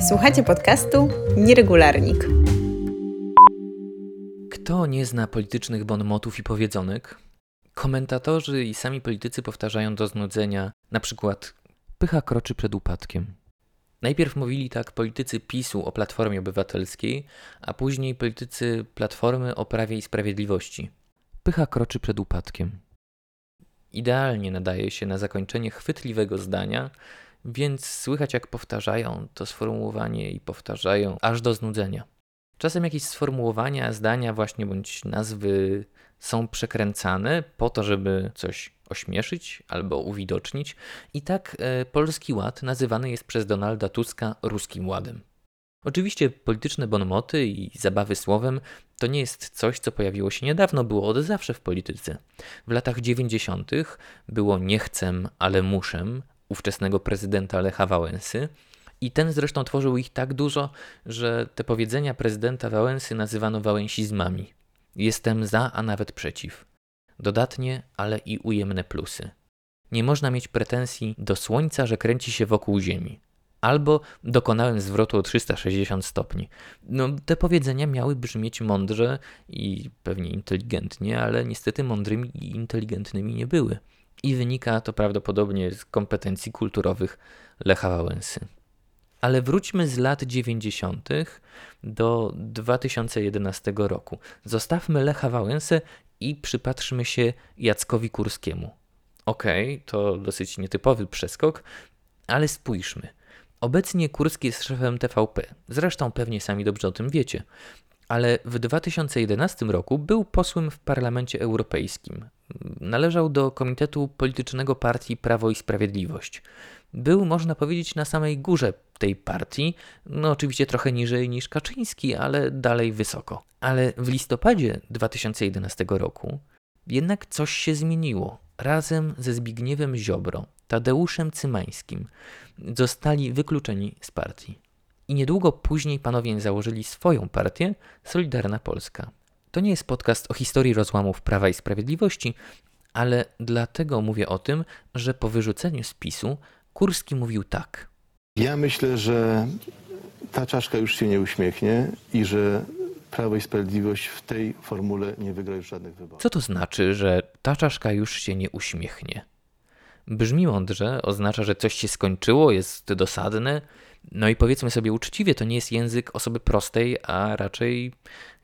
Słuchacie podcastu Nieregularnik. Kto nie zna politycznych bonmotów i powiedzonek? Komentatorzy i sami politycy powtarzają do znudzenia, na przykład pycha kroczy przed upadkiem. Najpierw mówili tak politycy PiSu o Platformie Obywatelskiej, a później politycy Platformy o Prawie i Sprawiedliwości. Pycha kroczy przed upadkiem. Idealnie nadaje się na zakończenie chwytliwego zdania, więc słychać jak powtarzają to sformułowanie i powtarzają aż do znudzenia. Czasem jakieś sformułowania, zdania właśnie bądź nazwy są przekręcane po to, żeby coś ośmieszyć albo uwidocznić. I tak e, Polski Ład nazywany jest przez Donalda Tuska ruskim ładem. Oczywiście polityczne bonmoty i zabawy słowem to nie jest coś, co pojawiło się niedawno, było od zawsze w polityce. W latach 90. było nie chcę, ale muszę, ówczesnego prezydenta Lecha Wałęsy. I ten zresztą tworzył ich tak dużo, że te powiedzenia prezydenta Wałęsy nazywano wałęsizmami. Jestem za, a nawet przeciw. Dodatnie, ale i ujemne plusy. Nie można mieć pretensji do Słońca, że kręci się wokół Ziemi. Albo dokonałem zwrotu o 360 stopni. No, te powiedzenia miały brzmieć mądrze i pewnie inteligentnie, ale niestety mądrymi i inteligentnymi nie były i wynika to prawdopodobnie z kompetencji kulturowych Lecha Wałęsy. Ale wróćmy z lat 90. do 2011 roku. Zostawmy Lecha Wałęsę i przypatrzmy się Jackowi Kurskiemu. Okej, okay, to dosyć nietypowy przeskok, ale spójrzmy. Obecnie Kurski jest szefem TVP. Zresztą pewnie sami dobrze o tym wiecie ale w 2011 roku był posłem w Parlamencie Europejskim. Należał do Komitetu Politycznego Partii Prawo i Sprawiedliwość. Był, można powiedzieć, na samej górze tej partii, no oczywiście trochę niżej niż Kaczyński, ale dalej wysoko. Ale w listopadzie 2011 roku jednak coś się zmieniło. Razem ze Zbigniewem Ziobro, Tadeuszem Cymańskim zostali wykluczeni z partii i niedługo później panowie założyli swoją partię Solidarna Polska. To nie jest podcast o historii rozłamów Prawa i Sprawiedliwości, ale dlatego mówię o tym, że po wyrzuceniu spisu Kurski mówił tak. Ja myślę, że ta czaszka już się nie uśmiechnie i że Prawo i Sprawiedliwość w tej formule nie wygra już żadnych wyborów. Co to znaczy, że ta czaszka już się nie uśmiechnie? Brzmi mądrze, oznacza, że coś się skończyło, jest dosadne, no i powiedzmy sobie uczciwie, to nie jest język osoby prostej, a raczej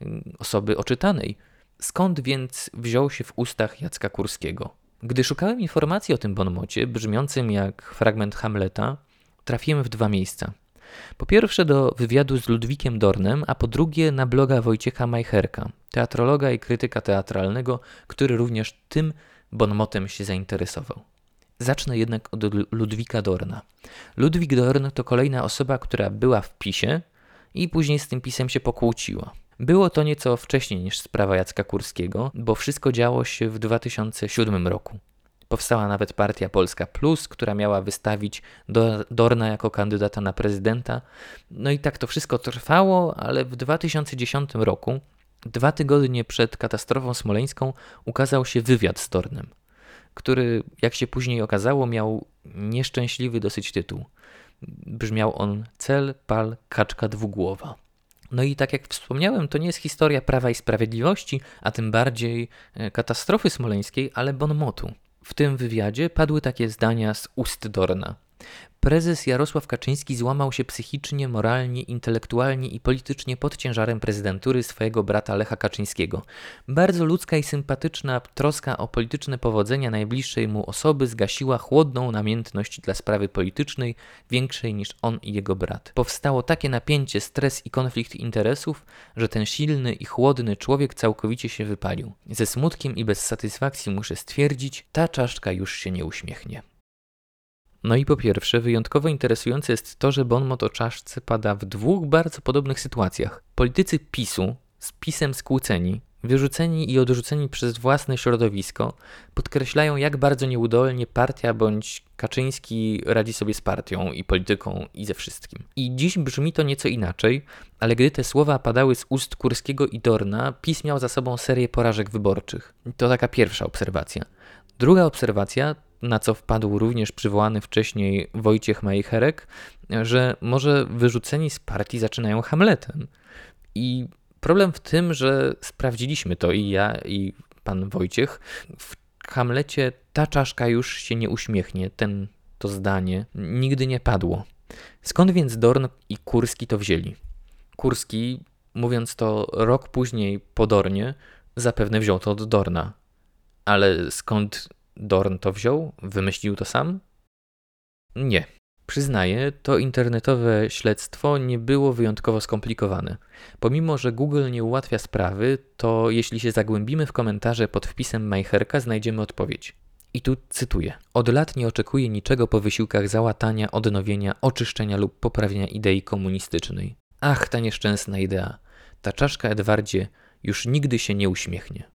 mm, osoby oczytanej. Skąd więc wziął się w ustach Jacka Kurskiego? Gdy szukałem informacji o tym bonmocie, brzmiącym jak fragment Hamleta, trafiłem w dwa miejsca. Po pierwsze do wywiadu z Ludwikiem Dornem, a po drugie na bloga Wojciecha Majcherka, teatrologa i krytyka teatralnego, który również tym bonmotem się zainteresował. Zacznę jednak od Ludwika Dorna. Ludwik Dorn to kolejna osoba, która była w PiSie i później z tym PiSem się pokłóciła. Było to nieco wcześniej niż sprawa Jacka Kurskiego, bo wszystko działo się w 2007 roku. Powstała nawet partia Polska Plus, która miała wystawić Dorna jako kandydata na prezydenta. No i tak to wszystko trwało, ale w 2010 roku, dwa tygodnie przed katastrofą smoleńską, ukazał się wywiad z Dornem który, jak się później okazało, miał nieszczęśliwy dosyć tytuł. Brzmiał on Cel, pal, kaczka dwugłowa. No i tak jak wspomniałem, to nie jest historia Prawa i Sprawiedliwości, a tym bardziej e, katastrofy smoleńskiej, ale bonmotu. W tym wywiadzie padły takie zdania z ust Dorna. Prezes Jarosław Kaczyński złamał się psychicznie, moralnie, intelektualnie i politycznie pod ciężarem prezydentury swojego brata Lecha Kaczyńskiego. Bardzo ludzka i sympatyczna troska o polityczne powodzenia najbliższej mu osoby zgasiła chłodną namiętność dla sprawy politycznej, większej niż on i jego brat. Powstało takie napięcie, stres i konflikt interesów, że ten silny i chłodny człowiek całkowicie się wypalił. Ze smutkiem i bez satysfakcji muszę stwierdzić, ta czaszka już się nie uśmiechnie. No i po pierwsze, wyjątkowo interesujące jest to, że bon mot o czaszce pada w dwóch bardzo podobnych sytuacjach. Politycy PiSu, z PiSem skłóceni, wyrzuceni i odrzuceni przez własne środowisko, podkreślają, jak bardzo nieudolnie partia bądź Kaczyński radzi sobie z partią i polityką i ze wszystkim. I dziś brzmi to nieco inaczej, ale gdy te słowa padały z ust Kurskiego i Dorna, PiS miał za sobą serię porażek wyborczych. To taka pierwsza obserwacja. Druga obserwacja na co wpadł również przywołany wcześniej Wojciech Majcherek, że może wyrzuceni z partii zaczynają Hamletem. I problem w tym, że sprawdziliśmy to i ja, i pan Wojciech. W Hamlecie ta czaszka już się nie uśmiechnie, ten to zdanie nigdy nie padło. Skąd więc Dorn i Kurski to wzięli? Kurski, mówiąc to rok później po Dornie, zapewne wziął to od Dorna. Ale skąd Dorn to wziął? Wymyślił to sam? Nie. Przyznaję, to internetowe śledztwo nie było wyjątkowo skomplikowane. Pomimo, że Google nie ułatwia sprawy, to jeśli się zagłębimy w komentarze pod wpisem Majcherka, znajdziemy odpowiedź. I tu cytuję. Od lat nie oczekuję niczego po wysiłkach załatania, odnowienia, oczyszczenia lub poprawienia idei komunistycznej. Ach, ta nieszczęsna idea. Ta czaszka Edwardzie już nigdy się nie uśmiechnie.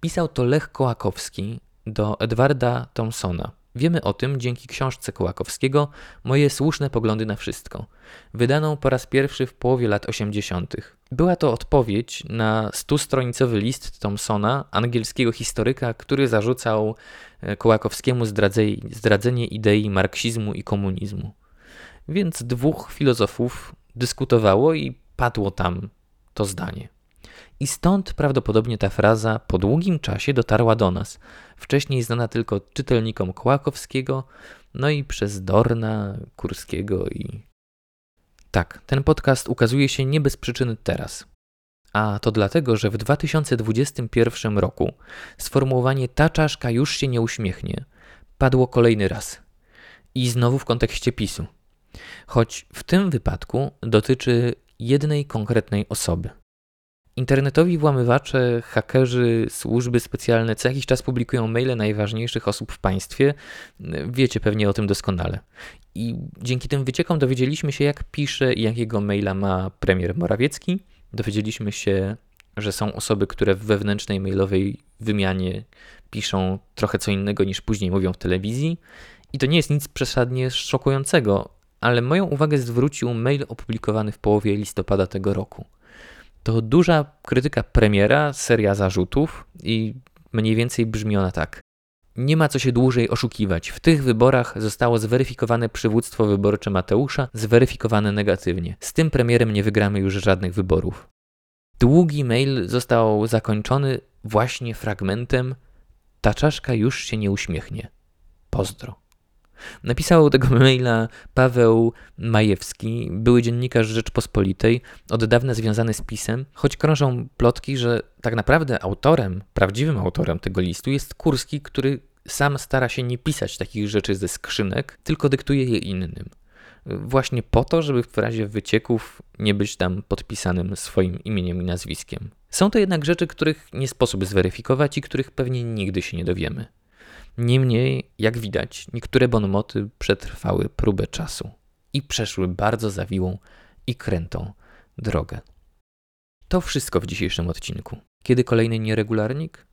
Pisał to Lech Kołakowski do Edwarda Thompsona. Wiemy o tym dzięki książce Kołakowskiego Moje słuszne poglądy na wszystko, wydaną po raz pierwszy w połowie lat 80. Była to odpowiedź na stustronicowy list Thompsona, angielskiego historyka, który zarzucał e, Kołakowskiemu zdradzenie idei marksizmu i komunizmu. Więc dwóch filozofów dyskutowało i padło tam to zdanie. I stąd prawdopodobnie ta fraza po długim czasie dotarła do nas. Wcześniej znana tylko czytelnikom Kołakowskiego, no i przez Dorna, Kurskiego i. Tak, ten podcast ukazuje się nie bez przyczyny teraz. A to dlatego, że w 2021 roku sformułowanie ta czaszka już się nie uśmiechnie padło kolejny raz. I znowu w kontekście PiSu. Choć w tym wypadku dotyczy jednej konkretnej osoby. Internetowi włamywacze, hakerzy, służby specjalne co jakiś czas publikują maile najważniejszych osób w państwie. Wiecie pewnie o tym doskonale. I dzięki tym wyciekom dowiedzieliśmy się, jak pisze i jakiego maila ma premier Morawiecki. Dowiedzieliśmy się, że są osoby, które w wewnętrznej mailowej wymianie piszą trochę co innego niż później mówią w telewizji. I to nie jest nic przesadnie szokującego, ale moją uwagę zwrócił mail opublikowany w połowie listopada tego roku to duża krytyka premiera, seria zarzutów i mniej więcej brzmi ona tak. Nie ma co się dłużej oszukiwać. W tych wyborach zostało zweryfikowane przywództwo wyborcze Mateusza, zweryfikowane negatywnie. Z tym premierem nie wygramy już żadnych wyborów. Długi mail został zakończony właśnie fragmentem Ta czaszka już się nie uśmiechnie. Pozdro. Napisał tego maila Paweł Majewski, były dziennikarz Rzeczpospolitej, od dawna związany z pisem, choć krążą plotki, że tak naprawdę autorem, prawdziwym autorem tego listu jest Kurski, który sam stara się nie pisać takich rzeczy ze skrzynek, tylko dyktuje je innym. Właśnie po to, żeby w razie wycieków nie być tam podpisanym swoim imieniem i nazwiskiem. Są to jednak rzeczy, których nie sposób zweryfikować i których pewnie nigdy się nie dowiemy. Niemniej, jak widać, niektóre bonmoty przetrwały próbę czasu i przeszły bardzo zawiłą i krętą drogę. To wszystko w dzisiejszym odcinku. Kiedy kolejny nieregularnik?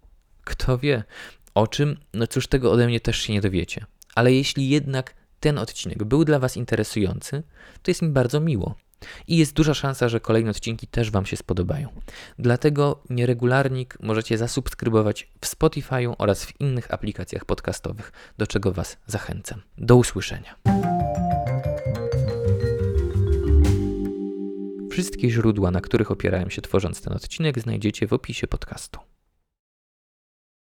Kto wie. O czym? No cóż, tego ode mnie też się nie dowiecie. Ale jeśli jednak ten odcinek był dla Was interesujący, to jest mi bardzo miło. I jest duża szansa, że kolejne odcinki też Wam się spodobają. Dlatego nieregularnik możecie zasubskrybować w Spotify oraz w innych aplikacjach podcastowych, do czego Was zachęcam. Do usłyszenia. Wszystkie źródła, na których opierałem się tworząc ten odcinek, znajdziecie w opisie podcastu.